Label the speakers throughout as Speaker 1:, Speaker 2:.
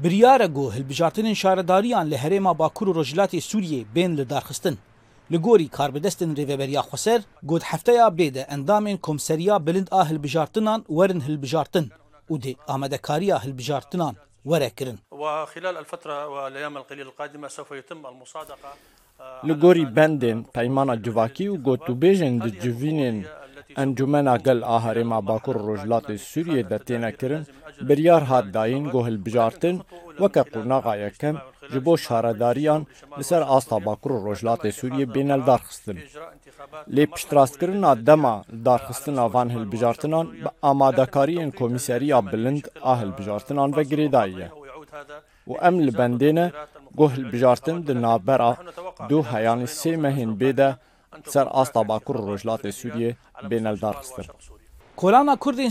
Speaker 1: بریاره گو هلبجارتنین شارداریان له هریما باکور و رجلات سوریه بین لدارخستن لګوري کاربدستن ریوبریا خسر ګوت هفته یا بریده اندامین کومسریا بلند اهل بجارتنان ورن هلبجارتن او دي آمده کاریا هلبجارتنان ورکرن وخلال الفتره والايام
Speaker 2: القليله القادمه سوف يتم المصادقه لګوري بندن پیمانه جواکی او ګوتوبېژن د جوینن انجمن اگل اهرما باکور رجلات سوریه د تینه کرن بریار هات داین گوهل بجارتن وەکە قورناغا یەکەم ji بۆ شارەداریان لەسەر ئاستا باکوور و ڕۆژلاتێ سووریە بینەل دارخستن. لێ پشتڕاستکردنا دەما دارخستن ئاوان هەلبژارتنان بە ئامادەکاریین کۆمیسیریە بلند ئاهلبژارتنان بە گرێداییە. و ئەم li bendêne goh hilbijartin di دو du heyanî sê mehên bêde ser asta bakur rojlatê Sûriyê bêneldarxistir.
Speaker 1: Kolana Kurdên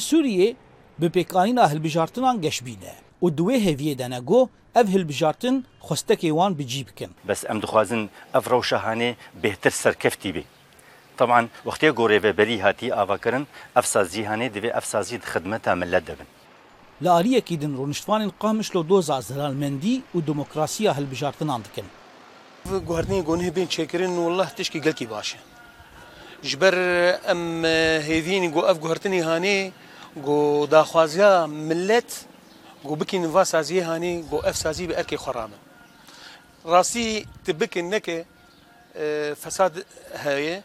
Speaker 1: bi pêkanîna hilbijartinan geş bîne û duwê hêviyê denego ev hilbijartin xwestekê wan bi cî bikin.
Speaker 3: Bes em dixwazin ev rewşehanê bêhtir serkeftî bê. طبعا وقتی گۆرێبەبەری هاتی ئاواکردن ئەف سازیهانێ دەبێ ئەف سازی خدمەتە ملت دەبن.
Speaker 1: لە ئاریەکی دن ڕۆنیشتوانین قامشلۆ دۆزا زرالمەندی و دموکراسیە هەلبژارتنان دکن.
Speaker 4: گواردنی گۆنێ بین چێکردن وله تشکی گەلکی باشە. ji ber em hêvînî got ev guhertinî hanê گو دخوازیا ملت گو بکن و سازی هانی گو اف سازی به ارکی خرامه راستی تبکن نکه اه، فساد هایه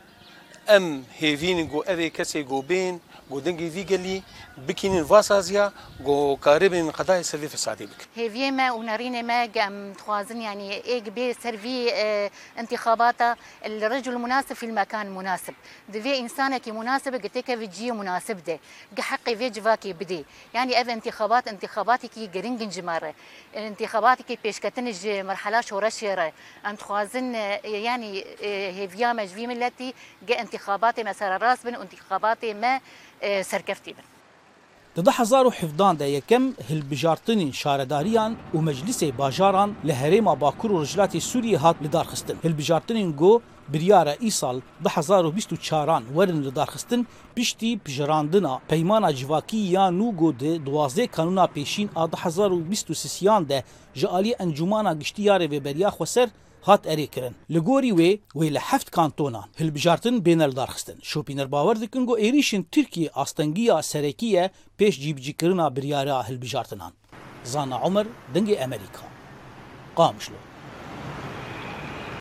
Speaker 4: ام هیوین گو اوی کسی گو بین جو دنگي فيجلي بكين فاسازيا جو قريب من قضايا سيرفي فسادي بك
Speaker 5: هي ما ونارين ما گم توازن يعني ايك بي سيرفي انتخاباتا اه، انتخابات الرجل المناسب في المكان المناسب انسان کی مناسب قلتك فيجي مناسب ده حقي فيج کی بدي يعني اذا انتخابات انتخاباتك قرنجن جماره انتخاباتك ج مرحله شورشيره ام توازن يعني هيفيا مجفي ملتي انتخابات مسار راس بن انتخابات ما سەرکەفتیبن.
Speaker 1: Di hezar û hevdan de yekem hilbijartinên şaredariyan û meclisê bajaran li herêma Bakur û Rijlatê Sûriyê hat lidarxistin. Hilbijartinên got biryara îsal di hezar û bîst û çaran werin lidarxistin piştî pijirandina peymana civakî ya nû got di duwazê kanûna pêşîn a di hezar û bîst û sisiyan de ji aliyê encumana giştiyarê vêberiya xweser هات ئەریکردن لە گۆری وێ وێ لە هەفت کانتۆنان هەلبژارتن بێنەرداخستن شوپینەر باوەەر دەکن گۆ عێریشن ترکی ئاستەنگیە سەرەکیە پێش جیبجیکردنا بریاە هەلبژارتنان زانە عمر دەنگی ئەمریکا قامشلو